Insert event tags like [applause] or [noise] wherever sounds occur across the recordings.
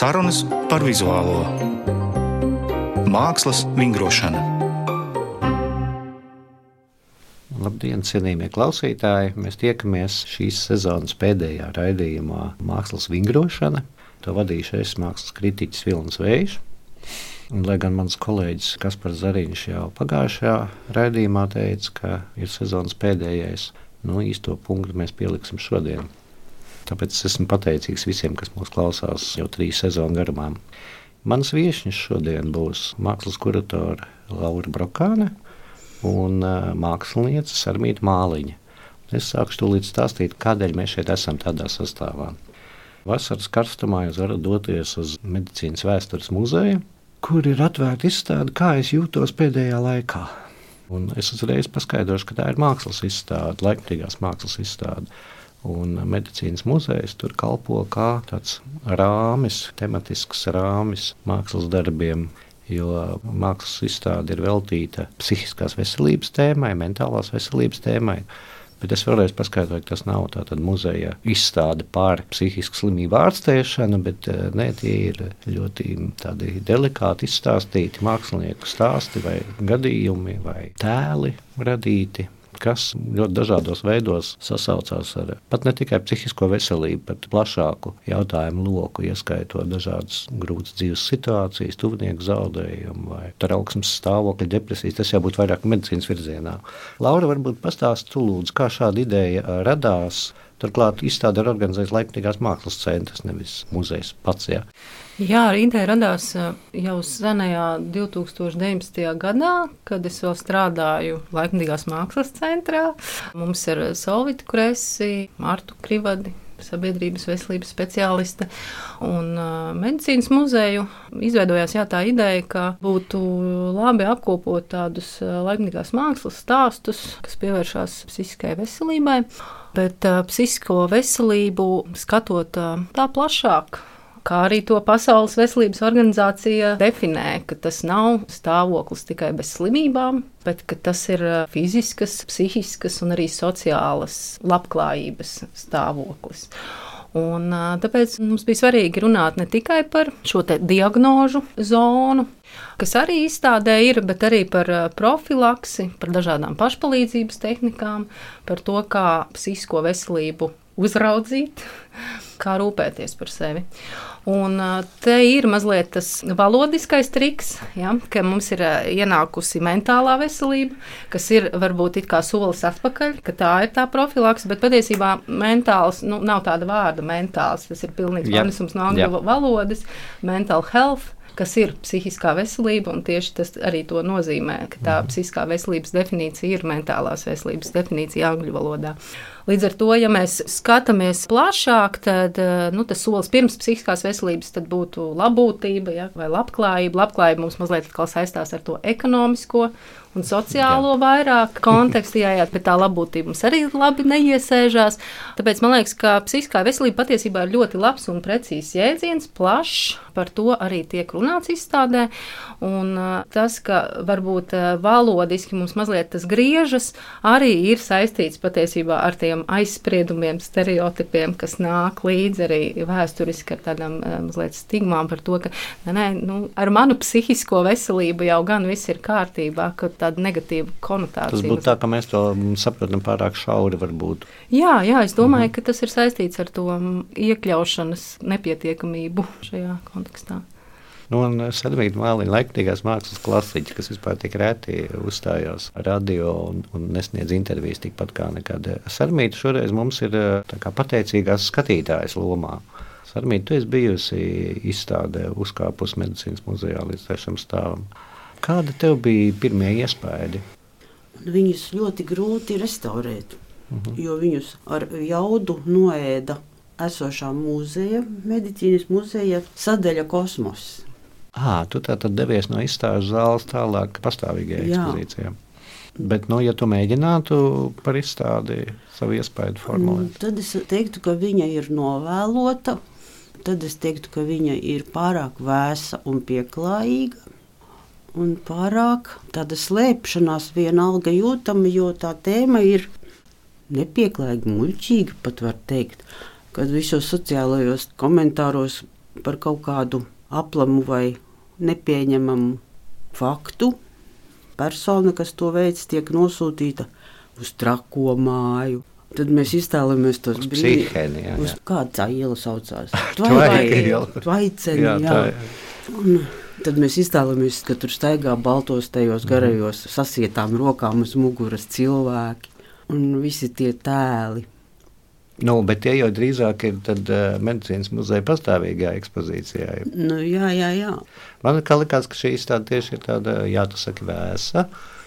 Sarunas par vizuālo mākslas vingrošanu. Labdien, cienījamie klausītāji! Mēs tiekamies šīs sezonas pēdējā raidījumā Mākslas vingrošana. To vadīšu es mākslas kritiķis Vilnis Vējš. Un, lai gan mans kolēģis Kaspars Zariņš jau pagājušajā raidījumā teica, ka ir sezonas pēdējais, nu īsto punktu mēs pieliksim šodien. Tāpēc es esmu pateicīgs visiem, kas mūs klausās jau trīs sezonu garumā. Mans viesis šodien būs mākslas kuratore Laura Brokāne un mākslinieca Sarmīta Māliņa. Es sākšu tūlīt stāstīt, kādēļ mēs šeit esam tādā sastāvā. Vasaras karstumā jūs varat doties uz medicīnas vēstures muzeju, kur ir atvērta izstāde, kā es jūtos pēdējā laikā. Un es uzreiz paskaidrošu, ka tā ir mākslas izstāde, laikmatīgās mākslas izstāde. Un medicīnas muzejs tur kalpo kā tāds rāmis, tematisks rāmis mākslas darbiem. Jo mākslas izstāde ir veltīta psihiskās veselības tēmai, mentālās veselības tēmai. Bet es vēlreiz paskaidroju, ka tas nav tāds muzeja izstāde par psihisku slimību ārstēšanu, bet eh, ne, tie ir ļoti delikāti izstāstīti mākslinieku stāsti vai gadījumi vai tēli radīti kas ļoti dažādos veidos sasaucās ar pat ne tikai psihisko veselību, bet plašāku jautājumu loku, ieskaitot dažādas grūtas dzīves situācijas, tuvinieku zaudējumu vai trauksmes stāvokļa, depresijas. Tas jau būtu vairāk medicīnas virzienā. Laura, varbūt pastāsti tu lūdzu, kā šāda ideja radās. Turklāt izstāde ir organizēta Latvijas Mākslas centrs, nevis muzejs pats. Ja. Jā, ideja radās jau senajā 2019. gadā, kad es vēl strādāju Latvijas Mākslas centrā. Mums ir Solvita Kresi, Martu Krivadi, sabiedrības veselības speciāliste un uh, medicīnas muzeju. Izveidojās jā, tā ideja, ka būtu labi apkopot tādus uh, laikmatīgās mākslas stāstus, kas pievēršās psihiskai veselībai, bet uh, psihisko veselību skatot uh, tā plašāk kā arī to Pasaules veselības organizācija definē, ka tas nav stāvoklis tikai bez slimībām, bet tas ir fiziskas, psihiskas un arī sociālas labklājības stāvoklis. Un, tāpēc mums bija svarīgi runāt ne tikai par šo diagnožu zonu, kas arī izstādē ir, bet arī par profilaksi, par dažādām pašpalīdzības tehnikām, par to, kā psihisko veselību uzraudzīt, [laughs] kā rūpēties par sevi. Un te ir mazliet tas valodiskais triks, ja, ka mums ir ienākusi mentālā veselība, kas ir varbūt it kā solis atpakaļ, ka tā ir tā profilaks, bet patiesībā mentāls nu, nav tāda vārda mentāls. Tas ir pilnīgs pārnesums no angļu valodas, mental health kas ir psihiskā veselība, un tieši tas arī to nozīmē, ka tā mhm. psihiskā veselības definīcija ir mentālās veselības definīcija angļu valodā. Līdz ar to, ja mēs skatāmies plašāk, tad nu, tas solis pirms psihiskās veselības būtu labbūtība ja, vai labklājība. Labklājība mums mazliet saistās ar to ekonomisko un sociālo Jā. vairāk kontekstu, jāiet, bet tā labbūtība mums arī labi neiesēžās. Tāpēc man liekas, ka psihiskā veselība patiesībā ir ļoti labs un precīzs jēdziens, plašs, par to arī tiek runāts izstādē. Un tas, ka varbūt valodiski mums mazliet tas griežas, arī ir saistīts patiesībā ar tiem aizspriedumiem, stereotipiem, kas nāk līdzi arī vēsturiski ar tādām mazliet stigmām par to, ka nē, nu, ar manu psihisko veselību jau gan viss ir kārtībā, ka tāda negatīva konotācija. Tas būtu tā, ka mēs to saprotam pārāk šauri varbūt. Jā, jā es domāju, mhm. ka tas ir saistīts ar to iekļaušanas nepietiekamību šajā kontekstā. Nu, un Sadmīta Māliņa, laikmatīgās mākslas klasiķi, kas vispār tik reti uzstājās radio un, un nesniedz intervijas tikpat kā nekad. Sadmīta šoreiz mums ir pateicīgās skatītājas lomā. Sarmīta, tu esi bijusi izstādē, uzkāpus medicīnas muzejā līdz trešam stāvam. Kāda tev bija pirmie iespaidi? Viņus ļoti grūti restaurēt, uh mhm. -huh. jo viņus ar jaudu noēda esošā muzeja, medicīnas muzeja sadaļa kosmos. À, tu tā tad devies no izstāžu zāles tālāk pastāvīgajā ekspozīcijā. Bet, nu, ja tu mēģinātu par izstādi savu iespēju formulēt, mm, tad es teiktu, ka viņa ir novēlota. Tad es teiktu, ka viņa ir pārāk vēsa un pieklājīga un pārāk tāda slēpšanās vienalga jūtama, jo tā tēma ir nepieklājīga, muļķīga, pat var teikt, kad visos sociālajos komentāros par kaut kādu aplamu vai nepieņemamu faktu, persona, kas to veids, tiek nosūtīta uz trako māju. Tad mēs iztēlojamies tos brīžus, jā, uz jā. kāda tā iela saucās. [laughs] Tvaika iela. Tvaiceni, Jā, jā. Un tad mēs iztēlojamies, ka tur staigā baltos tajos garajos sasietām rokām uz muguras cilvēki un visi tie tēli. Nu, bet tie jau drīzāk ir tad, uh, medicīnas muzeja pastāvīgā ekspozīcijā. Nu, jā, jā, jā. Man likās, ka šī izstāde tieši ir tāda, jā, tu saki, vēsa. Uh,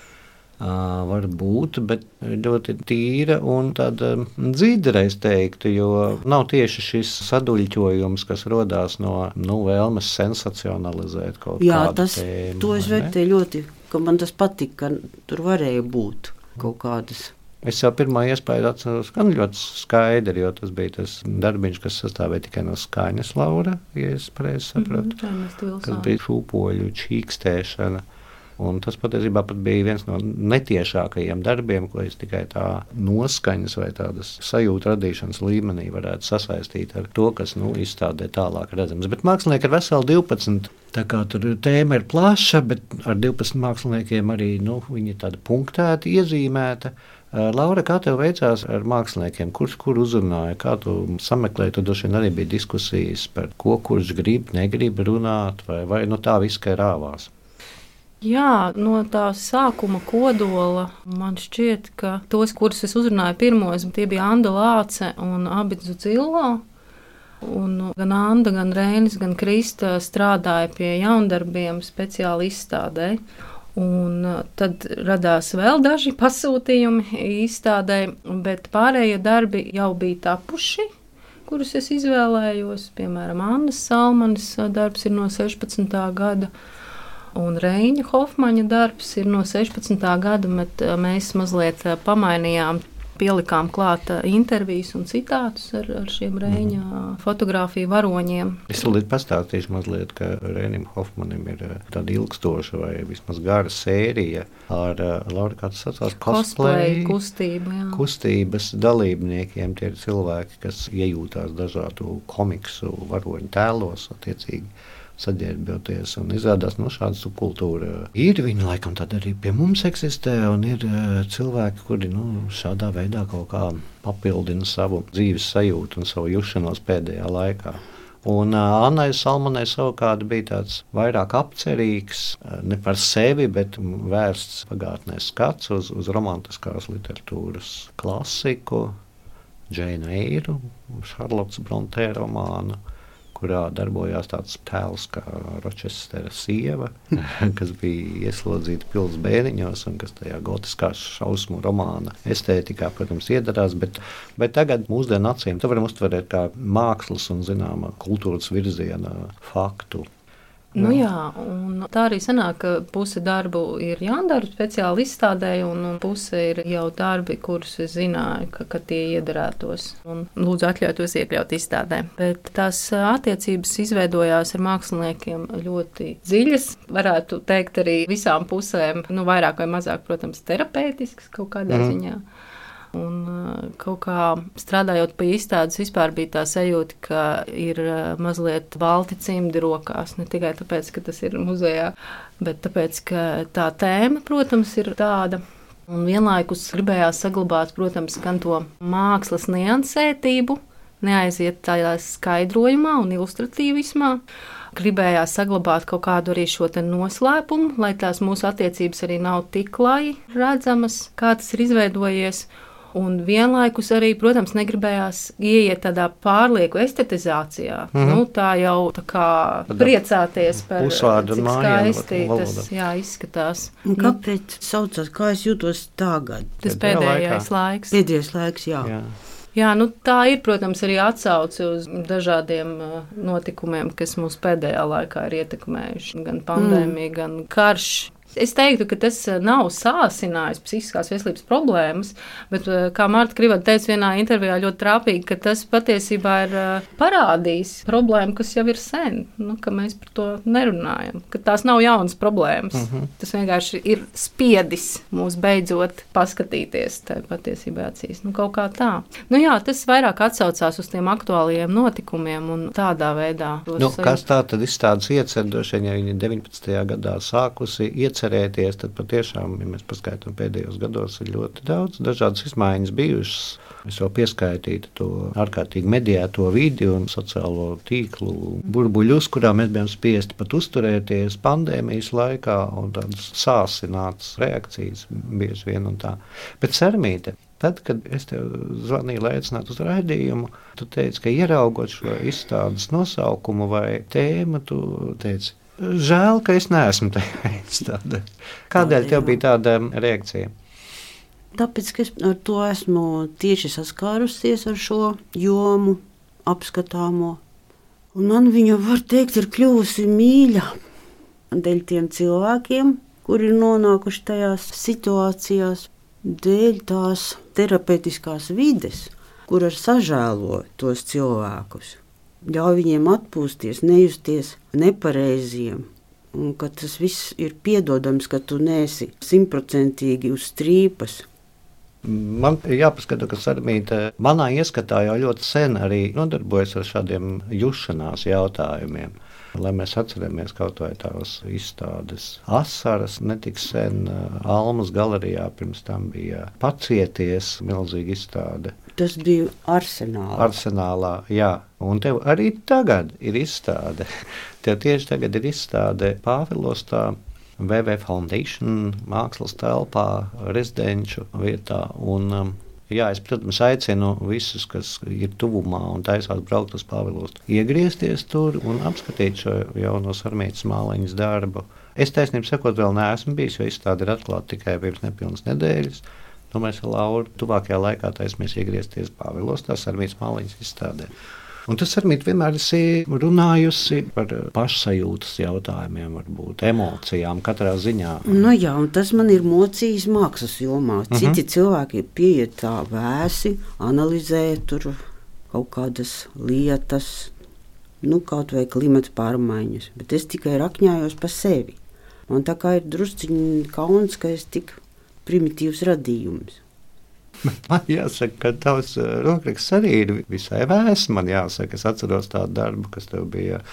var būt, bet ļoti tīra un tāda dzīva, es teiktu, jo nav tieši šis saduļķojums, kas radās no nu, vēlmes sensacionalizēt kaut jā kādu tas, tēmu. to es vērtēju ļoti, ka man tas patika, ka tur varēja būt kaut kādas. Es jau pirmā iespēju atceros, gan ļoti skaidri, jo tas bija tas darbiņš, kas sastāvēja tikai no skaņas, Laura, ja es pareizi. Jā, mēs to kas vilsām. bija šūpoļu čīkstēšana. Un tas patiesībā pat bija viens no netiešākajiem darbiem, ko es tikai tā noskaņas vai tādas sajūta radīšanas līmenī varētu sasaistīt ar to, kas nu, izstādē tālāk redzams. Bet mākslinieki ir veseli 12. Tā kā tur tēma ir plaša, bet ar 12 māksliniekiem arī nu, viņi ir tādi punktēti, iezīmēti. Uh, Laura, kā tev veicās ar māksliniekiem? Kurš kur uzrunāja, kā tu sameklēji? Tur droši vien arī bija diskusijas par ko, kurš grib, negrib runāt, vai, vai nu tā viss kā rāvās. Jā, no tā sākuma kodola man šķiet, ka tos, kurus es uzrunāju pirmos, tie bija Anna Lāce un Abidzu Cillo. Un gan Anna, gan Rēnis, gan Krista strādāja pie jaundarbiem speciāli izstādē. Un uh, tad radās vēl daži pasūtījumi izstādē, bet pārējie darbi jau bija tapuši, kurus es izvēlējos. Piemēram, Annas Salmanas darbs ir no 16. gada. Un Reņģa Hofmaņa darbs ir no 16. gada, bet uh, mēs mazliet uh, pamainījām, pielikām klāt uh, intervijas un citātus ar, ar šiem Reņģa fotografiju varoņiem. Es vēl pastāstīšu mazliet, ka Rēnim Hofmanim ir eh, tāda ilgstoša vai vismaz gara sērija ar eh, Laura, kā tas saucās, Cosplay cosplay kustību. Jā. kustības dalībniekiem. Tie ir cilvēki, kas iejūtās dažādu komiksu varoņu tēlos, attiecīgi saģērbjoties. Izrādās, ka no šāda subkultūra ir. Viņa laikam tāda arī pie mums eksistē, un ir eh, cilvēki, kuri nu, šādā veidā kaut kā papildina savu dzīves sajūtu un savu jušanos pēdējā laikā. Un uh, Annai Salmanai savukārt bija tāds vairāk apcerīgs, uh, ne par sevi, bet vērsts pagātnē skats uz, uz romantiskās literatūras klasiku, Džēnu Eiru, Šarlotas Brontē romānu, kurā darbojās tāds tēls kā Rochestera sieva, [laughs] kas bija ieslodzīta pilsētas bēniņos un kas tajā gotiskā šausmu romāna estētikā, protams, iedarās. Bet, bet tagad mūsdienu acīm to varam uztvert kā mākslas un zināmā kultūras virziena faktu. Nu, jā, un tā arī sanāk, ka puse darbu ir jādara speciāli izstādē, un un puse ir jau darbi, kurus es zināju, ka, ka tie iedarētos. Un lūdzu, atļautos iekļaut izstādē. Bet tās attiecības izveidojās ar māksliniekiem ļoti dziļas. Varētu teikt, arī visām pusēm, nu, vairāk vai mazāk, protams, terapeitisks kaut kādā mm. ziņā. Un uh, kaut kā strādājot pie izstādes, vispār bija tā sajūta, ka ir uh, mazliet balti cimdi rokās. Ne tikai tāpēc, ka tas ir muzejā, bet tāpēc, ka tā tēma, protams, ir tāda. Un vienlaikus gribējās saglabāt, protams, gan to mākslas niansētību, neaiziet tādā skaidrojumā un ilustratīvismā. Gribējās saglabāt kaut kādu arī šo noslēpumu, lai tās mūsu attiecības arī nav tik klāji redzamas, kā tas ir izveidojies. Un vienlaikus arī, protams, negribējās ieiet tādā pārlieku estetizācijā. Mm. -hmm. nu, tā jau tā kā priecāties par pusvārdu cik mājienu skaisti tas jā, izskatās. Un kāpēc saucās, kā es jūtos tagad? Tas pēdējais laiks. Pēdējais laiks, jā. Jā. Jā, nu, tā ir, protams, arī atsauce uz dažādiem uh, notikumiem, kas mūs pēdējā laikā ir ietekmējuši. Gan pandēmija, mm. gan karš. Es teiktu, ka tas eh, nav sācinājis psihiskās veselības problēmas, bet, eh, kā Marta Krivata teica vienā intervijā, ļoti trāpīgi, ka tas patiesībā ir eh, parādījis problēmu, kas jau ir sen, nu, ka mēs par to nerunājam, ka tās nav jaunas problēmas. Uh -huh. Tas vienkārši ir spiedis mūs beidzot paskatīties tai patiesībā acīs. Nu, kaut kā tā. Nu, jā, tas vairāk atsaucās uz tiem aktuālajiem notikumiem un tādā veidā. Nu, kas tā tad izstādes iecer, droši vien, ja viņi 19. gadā sākusi iecer atcerēties, tad patiešām, ja mēs paskaidrojam, pēdējos gados ir ļoti daudz dažādas izmaiņas bijušas. Es jau pieskaitīju to ārkārtīgi mediēto vidi un sociālo tīklu burbuļus, kurā mēs bijām spiesti pat uzturēties pandēmijas laikā, un tādas sāsinātas reakcijas bieži vien un tā. Bet Sermīte, Tad, kad es tev zvanīju, lai aicinātu uz raidījumu, tu teici, ka ieraugot šo izstādes nosaukumu vai tēmu, tu teici, Žēl, ka es neesmu tajā izstādē. Kādēļ tev bija tāda reakcija? Tāpēc, ka es ar to esmu tieši saskārusies ar šo jomu, apskatāmo. Un man viņa, var teikt, ir kļuvusi mīļa dēļ tiem cilvēkiem, kuri ir nonākuši tajās situācijās, dēļ tās terapeitiskās vides, kuras sažēlo tos cilvēkus ļauj viņiem atpūsties, nejusties nepareiziem. Un ka tas viss ir piedodams, ka tu nesi simtprocentīgi uz strīpas. Man ir jāpaskata, ka Sarmīte manā ieskatā jau ļoti sen arī nodarbojas ar šādiem jušanās jautājumiem. Lai mēs atceramies kaut vai tās izstādes asaras, netik sen uh, Almas galerijā pirms tam bija pacieties, milzīga izstāde Tas bija arsenālā. Arsenālā, jā. Un tev arī tagad ir izstāde. [laughs] Tev tieši tagad ir izstāde Pāvilostā. VV Foundation mākslas telpā, rezidenču vietā. Un, um, Jā, es, protams, aicinu visus, kas ir tuvumā un taisās braukt uz Pāvilostu, iegriezties tur un apskatīt šo jauno sarmītas māliņas darbu. Es taisnību sakot, vēl neesmu bijis, jo izstāde ir atklāta tikai pirms nepilnas nedēļas. Mēs ar Lauru tuvākajā laikā taisamies iegriezties Pāvilos, tās ar mītas māliņas izstādē. Un tas ar mītu vienmēr esi runājusi par pašsajūtas jautājumiem, varbūt emocijām katrā ziņā. Nu jā, un tas man ir mocījis mākslas jomā. Citi uh. -huh. cilvēki pieiet tā vēsi, analizē tur kaut kādas lietas, nu kaut vai klimata pārmaiņas, bet es tikai rakņājos pa sevi. Man tā kā ir drusciņi kauns, ka es tik primitīvs radījums. Man jāsaka, ka tavs eh, rokraksts arī ir visai vēss. Man jāsaka, es atceros tādu darbu, kas tev bija.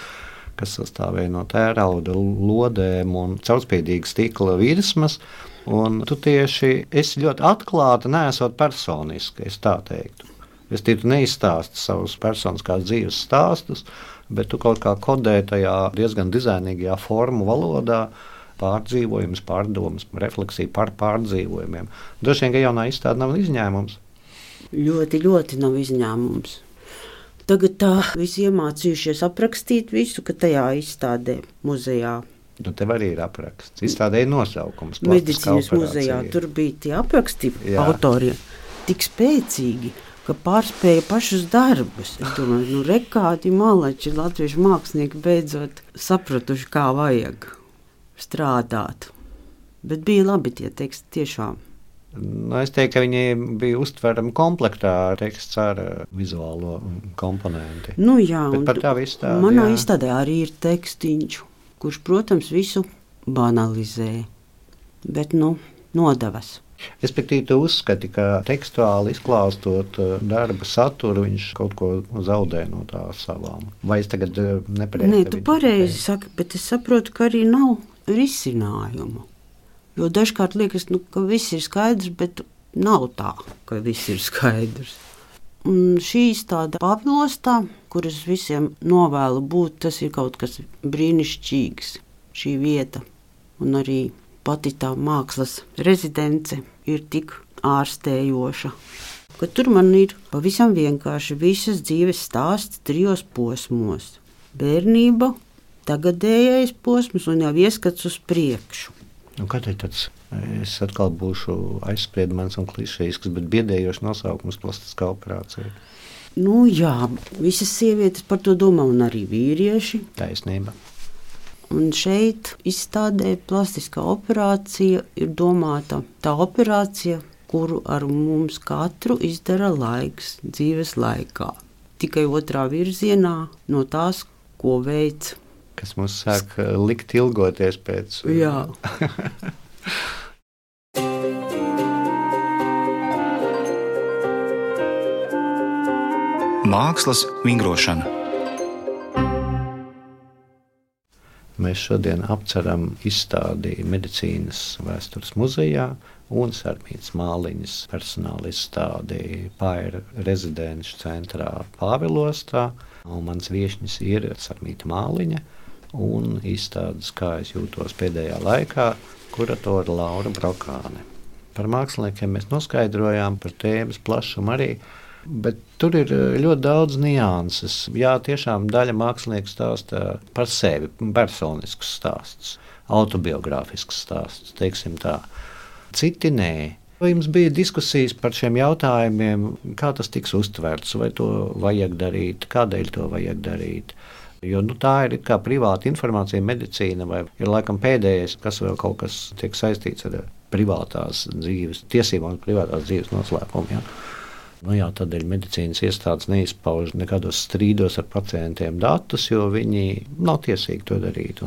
Kas sastāvēja no tērauda, lodēm un caurspīdīgas stikla virsmas. Un tu tieši esi ļoti atklāta, nesot personiski, es tā teiktu. Es tikai neizstāstu savus personiskās dzīves stāstus, bet tu kaut kā kodē tajā diezgan dizainīgajā formu valodā pārdzīvojums, pārdomas, refleksija par pārdzīvojumiem. Droši vien, ka jaunā izstāde nav izņēmums. Ļoti, ļoti nav izņēmums. Tagad tā visi iemācījušies aprakstīt visu, ka tajā izstādē muzejā. Nu, tev arī ir apraksts. Izstādē ir nosaukums. Medicīnas muzejā tur bija tie apraksti autoriem tik spēcīgi, ka pārspēja pašus darbus. Es domāju, nu, rekādi malači latviešu mākslinieki beidzot sapratuši, kā vajag strādāt. Bet bija labi tie teksti tiešām. Nu, es teiktu, ka viņi bija uztverami komplektā ar tekstu ar uh, vizuālo komponenti. Nu, jā, par tā izstādē. Manā jā. izstādē arī ir tekstiņš, kurš, protams, visu banalizē, bet nu, nodevas. Respektīvi, tu uzskati, ka tekstuāli izklāstot uh, darba saturu, viņš kaut ko zaudē no tā savām. Vai es tagad uh, nepareizi? Nē, tu pareizi saki, bet es saprotu, ka arī nav risinājumu. Jo dažkārt liekas, nu, ka viss ir skaidrs, bet nav tā, ka viss ir skaidrs. Un šī izstāde Pāvilostā, kuras visiem novēlu būt, tas ir kaut kas brīnišķīgs. Šī vieta un arī pati tā mākslas rezidence ir tik ārstējoša. Ka tur man ir pavisam vienkārši visas dzīves stāsts trijos posmos - bērnība, tagadējais posms un jau ieskats uz priekšu. Nu, Kādēļ tāds es atkal būšu aizspriedumens un klišejisks, bet biedējošs nosaukums plastiskā operācija? Nu, jā, visas sievietes par to domā, un arī vīrieši. Taisnība. Un šeit izstādē plastiskā operācija ir domāta tā operācija, kuru ar mums katru izdara laiks dzīves laikā. Tikai otrā virzienā no tās, ko veids. Kas mums sāk eh, likt ilgoties pēc. Jā. [laughs] Mākslas vingrošana. Mēs šodien apceram izstādi Medicīnas vēstures muzejā un Sarmītas māliņas personāla izstādi Paira rezidenču centrā Pāvilostā. Un mans viesņis ir Sarmīta māliņa un izstādes, kā es jūtos pēdējā laikā, kuratora Laura Brokāne. Par māksliniekiem mēs noskaidrojām par tēmas plašumu arī Bet tur ir eh, ļoti daudz nianses. Jā, tiešām daļa mākslinieku stāsta par sevi, personisks stāsts, autobiogrāfisks stāsts, teiksim tā. Citi nē. Vai jums bija diskusijas par šiem jautājumiem, kā tas tiks uztverts, vai to vajag darīt, kādēļ to vajag darīt? Jo nu, tā ir kā privāta informācija, medicīna, vai ir laikam pēdējais, kas vēl kaut kas tiek saistīts ar privātās dzīves, tiesībām, privātās dzīves noslēpumu. Ja? Nu, jā, tādēļ medicīnas iestādes neizpauž nekādos strīdos ar pacientiem datus, jo viņi nav tiesīgi to darīt.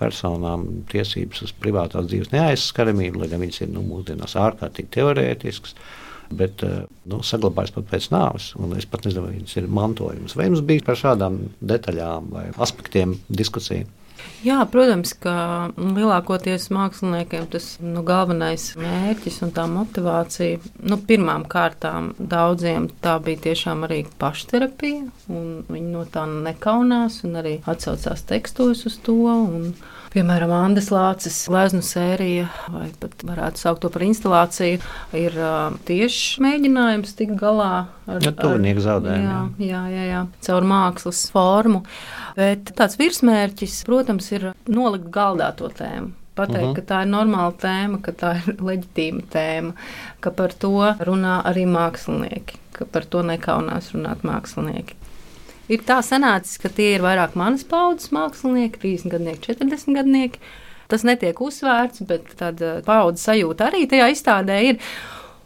Personām tiesības uz privātās dzīves neaizskaramību, lai gan viņas ir nu, mūsdienās ārkārtīgi teorētiskas. Bet eh, nu, saglabājas pat pēc nāves, es pat nezinu, vai viņas ir mantojums. Vai jums bija par šādām detaļām vai aspektiem diskusija? Jā, protams, ka lielākoties māksliniekiem tas nu, galvenais mērķis un tā motivācija, nu, pirmām kārtām daudziem tā bija tiešām arī pašterapija, viņi no tā nekaunās un arī atsaucās tekstos uz to. Un, Piemēram, Andas Lācis gleznu sērija, vai pat varētu saukt to par instalāciju, ir uh, tieši mēģinājums tikt galā ar ja, tuvinieku zaudējumiem. Jā, jā, jā, jā, caur mākslas formu. Bet tāds virsmērķis, protams, ir nolikt galdā to tēmu pateikt, uh mhm. -huh. ka tā ir normāla tēma, ka tā ir [laughs] leģitīma tēma, ka par to runā arī mākslinieki, ka par to nekaunās runāt mākslinieki. Ir tā sanācis, ka tie ir vairāk manas paudzes mākslinieki, 30 gadnieki, 40 gadnieki. Tas netiek uzsvērts, bet tāda paudzes sajūta arī tajā izstādē ir.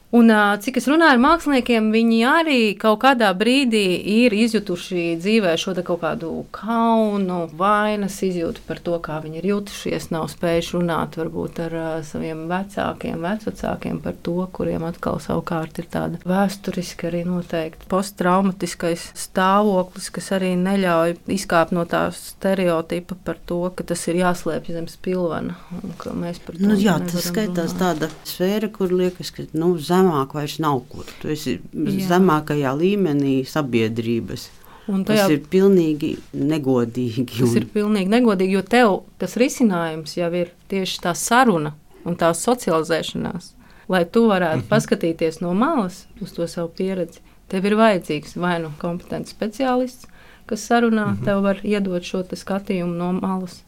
Un, cik es runāju ar māksliniekiem, viņi arī kaut kādā brīdī ir izjutuši dzīvē šo kaut kādu kaunu, vainas izjūtu par to, kā viņi ir jutušies, nav spējuši runāt varbūt ar saviem vecākiem, vecākiem par to, kuriem atkal savukārt ir tāda vēsturiski arī noteikti posttraumatiskais stāvoklis, kas arī neļauj izkāpt no tā stereotipa par to, ka tas ir jāslēpj zem spilvena. Nu, jā, tas skaitās runāt. tāda sfēra, kur liekas, ka nu, zem zemāk vairs nav kur. Tu esi Jā. zemākajā līmenī sabiedrības. Un tajā, tas ir pilnīgi negodīgi. Tas un... ir pilnīgi negodīgi, jo tev tas risinājums jau ir tieši tā saruna un tā socializēšanās. Lai tu varētu mm -hmm. paskatīties no malas uz to savu pieredzi, tev ir vajadzīgs vai nu kompetents speciālists, kas sarunā, mm -hmm. tev var iedot šo skatījumu no malas.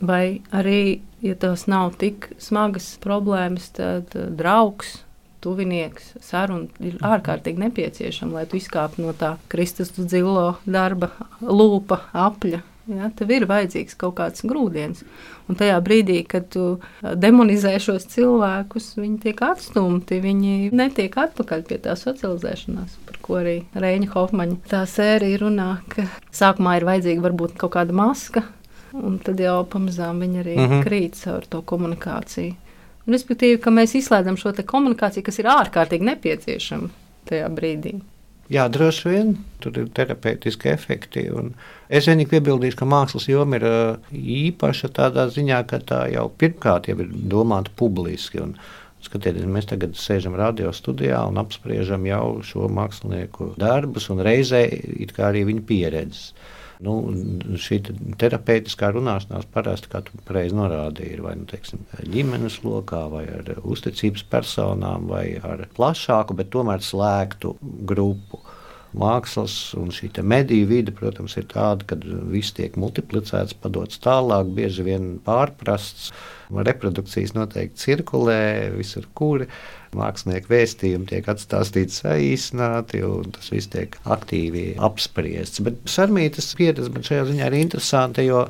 Vai arī, ja tās nav tik smagas problēmas, tad uh, draugs tuvinieks, saruna ir ārkārtīgi nepieciešama, lai tu izkāptu no tā Kristus dzilo darba, lūpa, apļa. Ja, tev ir vajadzīgs kaut kāds grūdienis. Un tajā brīdī, kad tu demonizē šos cilvēkus, viņi tiek atstumti, viņi netiek atpakaļ pie tā socializēšanās, par ko arī Reņģa Hofmaņa tā sērija runā, ka sākumā ir vajadzīga varbūt kaut kāda maska, un tad jau pamazām viņi arī mm -hmm. krīt caur to komunikāciju. Respektīvi, ka mēs izslēdzam šo komunikāciju, kas ir ārkārtīgi nepieciešama tajā brīdī. Jā, droši vien tur ir terapeitiski efekti. Es vienīgi piebildīšu, ka mākslas joma ir īpaša tādā ziņā, ka tā jau pirmkārt jau ir domāta publiski. Un, Skatieties, mēs tagad sēžam radio studijā un apspriežam jau šo mākslinieku darbus un reizē arī viņa pieredzes. Nu, šī terapeitiskā runāšanās parasti, kā tu pareizi norādīji, ir vai nu, teiksim, ģimenes lokā, vai ar uzticības personām, vai ar plašāku, bet tomēr slēgtu grupu mākslas un šī mediju vide, protams, ir tāda, ka viss tiek multiplicēts, padots tālāk, bieži vien pārprasts. Reprodukcijas noteikti cirkulē visur, kur. mākslinieku vēstījumi tiek atstāstīti saīsināti, un tas viss tiek aktīvi apspriests. Bet Sarmītas pieredze man šajā ziņā ir interesanta, jo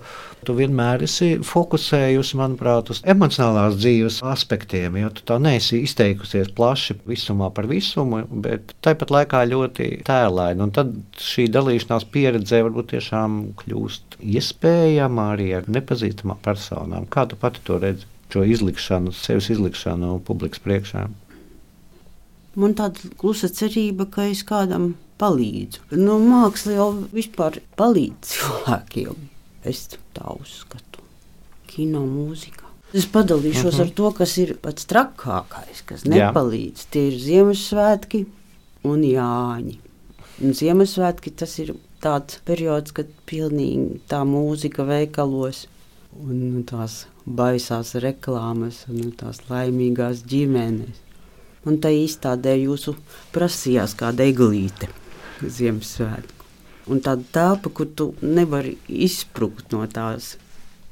tu vienmēr esi fokusējusi, manuprāt, uz emocionālās dzīves aspektiem, jo tu tā neesi izteikusies plaši visumā par visumu, bet tāpat laikā ļoti tēlaini. Un tad šī dalīšanās pieredze varbūt tiešām kļūst iespējama arī ar nepazīstamām personām. Kā tu pati to redzi? Šo izlikšanu, sevis izlikšanu publikas priekšā. Man tāda klusa cerība, ka es kādam palīdzu. Nu, māksla jau vispār palīdz cilvēkiem. Es tā uzskatu. Kino mūzika. Es padalīšos uh -huh. ar to, kas ir pats trakākais, kas nepalīdz. Jā. Tie ir Ziemassvētki un Jāņi. Un Ziemassvētki tas ir tāds periods, kad pilnīgi tā mūzika veikalos un tās baisās reklāmas un tās laimīgās ģimenes. Un tā izstādē jūsu prasījās kāda eglīte Ziemassvētku. Un tāda telpa, kur tu nevari izsprūgt no tās,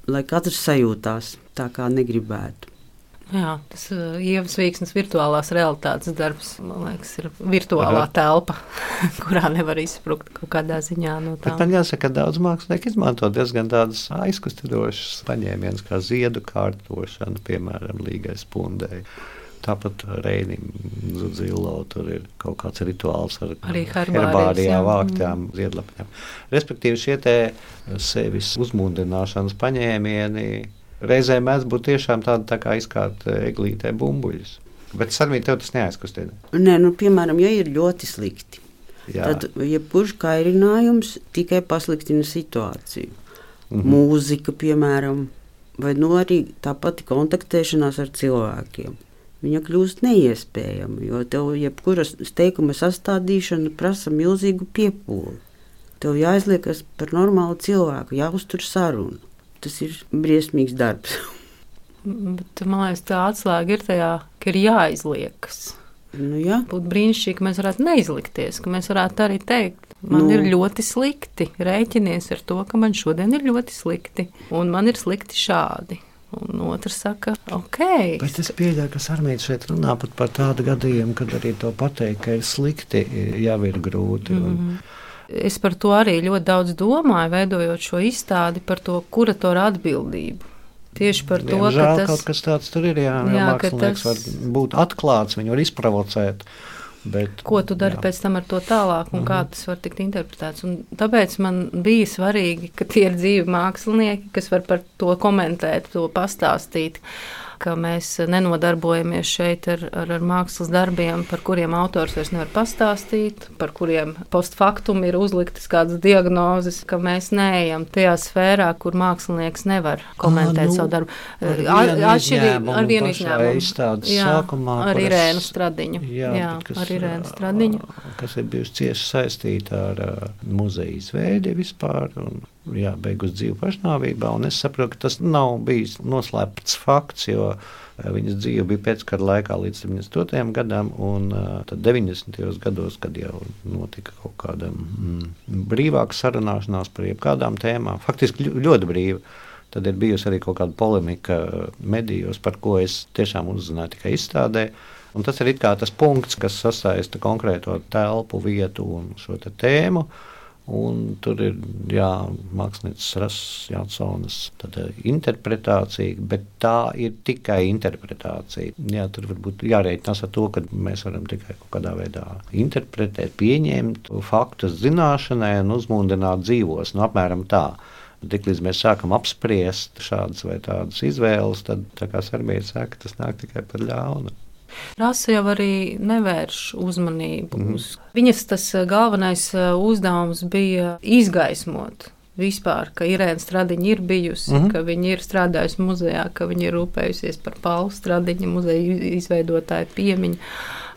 lai katrs sajūtās tā, kā negribētu. Jā, tas ir uh, ievas vīksnes virtuālās realitātes darbs. Man liekas, ir virtuālā Aha. telpa, [laughs] kurā nevar izsprukt kaut kādā ziņā no tā. Man jāsaka, ka daudz mākslinieku izmanto diezgan tādus aizkustinošus paņēmienus, kā ziedu kārtošana, piemēram, līgais pundei. Tāpat Reinim Zilo tur ir kaut kāds rituāls ar herbārijā vāktām mm. ziedlapņām. Respektīvi šie te sevis uzmundrināšanas paņēmieni reizē mēdz būt tiešām tāda tā kā izkārta eglītē bumbuļus. Bet sarmīt tev tas neaizkustina. Nē, nu, piemēram, ja ir ļoti slikti, Jā. tad jebkurš kairinājums tikai pasliktina situāciju. Mm -hmm. Mūzika, piemēram, vai nu arī tā pati kontaktēšanās ar cilvēkiem. Viņa kļūst neiespējama, jo tev jebkuras teikuma sastādīšana prasa milzīgu piepūli. Tev jāizliekas par normālu cilvēku, jāuztur sarunu tas ir briesmīgs darbs. [laughs] Bet, man liekas, tā atslēga ir tajā, ka ir jāizliekas. Nu, jā. Būtu brīnišķīgi, ka mēs varētu neizlikties, ka mēs varētu arī teikt, man nu. ir ļoti slikti. Rēķinies ar to, ka man šodien ir ļoti slikti, un man ir slikti šādi. Un otrs saka, ok. Bet es pieļauju, ka Armīts šeit runā pat par tādu gadījumu, kad arī to pateikt, ka ir slikti, jau ir grūti. Mm -hmm. un. Es par to arī ļoti daudz domāju, veidojot šo izstādi par to kuratora atbildību. Tieši par to, Diemžēl, ka tas kaut kas tāds tur ir. Jā, jā ka tas var būt atklāts, viņu var izprovocēt. Bet, Ko tu dari jā. pēc tam ar to tālāk, un mm -hmm. kā mhm. tas var tikt interpretēts? Un tāpēc man bija svarīgi, ka tie ir dzīvi mākslinieki, kas var par to komentēt, to pastāstīt ka mēs nenodarbojamies šeit ar, ar, ar mākslas darbiem, par kuriem autors vairs nevar pastāstīt, par kuriem postfaktum ir uzliktas kādas diagnozes, ka mēs neejam tajā sfērā, kur mākslinieks nevar komentēt à, nu, savu darbu. Atšķirīgi ar vienu izņēmumu. Jā, sākumā, ar Irēnu Stradiņu. Jā, jā kas, ar Irēnu Stradiņu. Kas ir bijusi cieši saistīta ar uh, muzeja izveidi vispār. Un jā, beigus dzīvi pašnāvībā. Es saprotu, ka tas nav bijis noslēpts fakts, jo eh, viņas dzīve bija pēckara laikā līdz 78. gadam, un uh, tad 90. gados, kad jau notika kaut kāda mm, brīvāka sarunāšanās par jebkādām tēmām, faktiski ļoti brīva. Tad ir bijusi arī kaut kāda polemika medijos, par ko es tiešām uzzināju tikai izstādē. Un tas ir tas punkts, kas sasaista konkrēto telpu, vietu un šo tēmu. Un tur ir jā, mākslinieks Rasas Jansons eh, interpretācija, bet tā ir tikai interpretācija. Jā, tur varbūt jārēķinās ar to, ka mēs varam tikai kaut kādā veidā interpretēt, pieņemt faktus zināšanai un uzmundrināt dzīvos. Nu, apmēram tā. Tiklīdz mēs sākam apspriest šādas vai tādas izvēles, tad, tā kā Serbija saka, tas nāk tikai par ļaunu. Rasa jau arī nevērš uzmanību mm. Viņas tas eh, galvenais eh, uzdevums bija izgaismot vispār, ka Irēna Stradiņa ir bijusi, mm -hmm. ka viņa ir strādājusi muzejā, ka viņa ir rūpējusies par Paulu Stradiņa muzeja izveidotāju piemiņu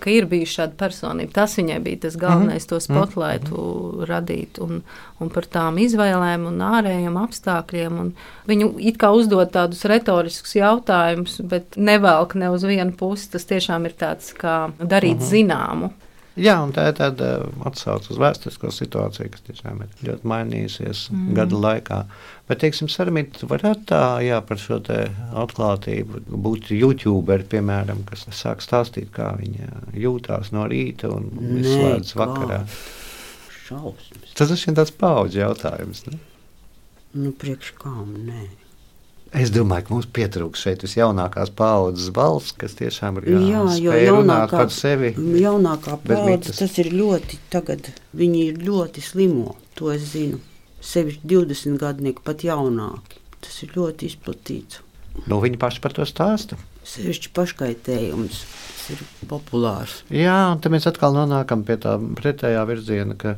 ka ir bijusi šāda personība. Tas viņai bija tas galvenais, mm -hmm. to spotlightu mm -hmm. radīt un, un par tām izvēlēm un ārējiem apstākļiem. Un viņu it kā uzdot tādus retoriskus jautājumus, bet nevelk ne uz vienu pusi. Tas tiešām ir tāds kā darīt mm -hmm. zināmu. Jā, un tā ir tāda atsauce uz vēsturisko situāciju, kas tiešām ir ļoti mainījusies mm. gada laikā. Bet, teiksim, Sarmīt, varētu tā, jā, par šo atklātību būt YouTuberi, piemēram, kas sāk stāstīt, kā viņi jūtās no rīta un izslēdz vakarā. Šausmas. Tas ir tāds paudžu jautājums. Ne? Nu, priekš kām, nē. Es domāju, ka mums pietrūks šeit visjaunākās paudzes balss, kas tiešām ir Jā, runāt jaunākā, par sevi. jaunākā paudze, tas ir ļoti, tagad viņi ir ļoti slimo, to es zinu. Sevišķi 20 gadnieki, pat jaunāki. Tas ir ļoti izplatīts. Nu, viņi paši par to stāsta. Sevišķi paškaitējums. Ir populārs. Jā, un tad mēs atkal nonākam pie tā pretējā virziena, ka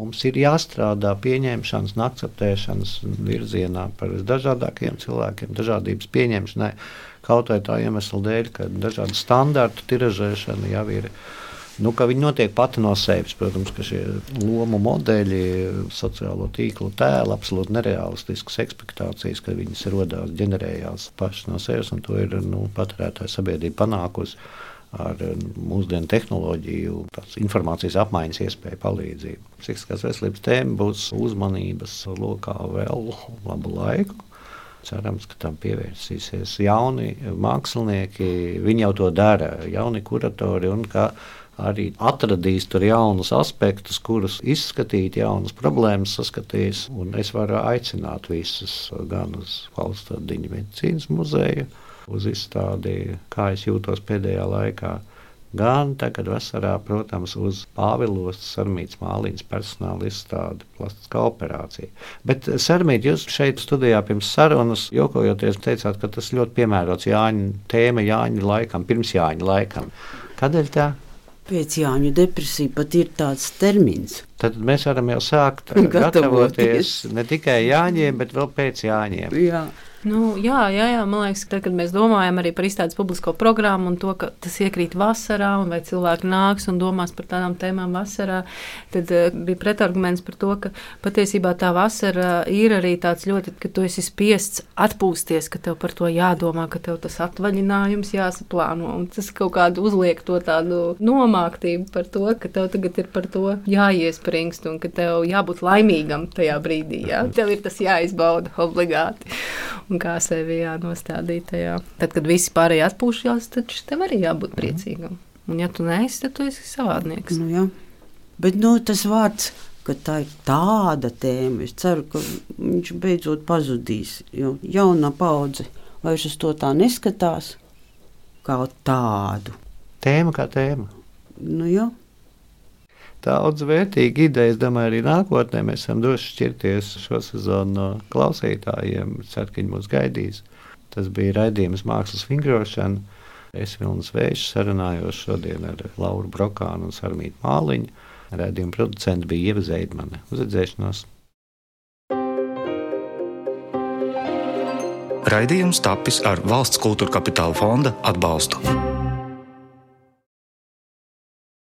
mums ir jāstrādā pieņemšanas akceptēšanas virzienā par visdažādākajiem cilvēkiem, dažādības pieņemšanai. Kaut vai tā iemesla dēļ, ka dažādu standartu tiražēšana jau ir. Nu, viņi notiek pati no sevis. Protams, ka šie lomu modeļi, sociālo tīklu tēli, absolūti nereālistiskas expectācijas, ka viņas radās, ģenerējās pašas no sevis, un to ir nu, patērētāja sabiedrība panākusi ar mūsdienu tehnoloģiju, tādas informācijas apmaiņas iespēju palīdzību. Psihiskās veselības tēma būs uzmanības lokā vēl labu laiku. Cerams, ka tam pievērsīsies jauni mākslinieki. Viņi jau to dara, jauni kuratori. Arī atradīs tur jaunus aspektus, kurus izskatīt, jaunas problēmas saskatīs. Un es varu aicināt visus gan uz Valsts Diņu medicīnas muzeju, uz izstādi, kā es jūtos pēdējā laikā. Gan tagad, vasarā, protams, uz Pāvilos Sarmītas māliņas personāla izstādi, plastiskā operācija. Bet, Sarmīt, jūs šeit studijā pirms sarunas jokojoties teicāt, ka tas ļoti piemērots Jāņa tēma Jāņa laikam, pirms Jāņa laikam. Kādēļ tā? Pēc Jāņa depresija pat ir tāds termins. Tad mēs varam jau sākt [laughs] Gatavoties. gatavoties ne tikai Jāņiem, bet vēl pēc Jāņiem. Jā. Nu, jā, jā, jā, man liekas, ka tad, kad mēs domājam arī par izstādes publisko programmu un to, ka tas iekrīt vasarā, vai cilvēki nāks un domās par tādām tēmām vasarā, tad uh, bija pretarguments par to, ka patiesībā tā vasara ir arī tāds ļoti, ka tu esi spiests atpūsties, ka tev par to jādomā, ka tev tas atvaļinājums jāsaplāno, un tas kaut kādu uzliek to tādu nomāktību par to, ka tev tagad ir par to jāiespringst un ka tev jābūt laimīgam tajā brīdī, jā. Tev ir tas jāizbauda obligāti un kā sevi jānostādīt tajā. Tad, kad visi pārējie atpūšas, tad tev arī jābūt priecīgam. Un, ja tu neesi, tad tu esi savādnieks. Nu, jā. Bet nu, tas vārds, ka tā ir tāda tēma, es ceru, ka viņš beidzot pazudīs. Jo jaunā paudze vairs uz to tā neskatās kā tādu. Tēma kā tēma. Nu, jā. Daudz vērtīgu ideju, es domāju, arī nākotnē mēs esam droši šķirties šo sezonu no klausītājiem. Ceru, ka viņi mūs gaidīs. Tas bija raidījums Mākslas vingrošana. Es Vilnis Vējš sarunājos šodien ar Lauru Brokānu un Sarmītu Māliņu. Raidījuma producents bija Ieva Zeidmane. Uz redzēšanos! Raidījums tapis ar valsts kultūra kapitāla fonda atbalstu.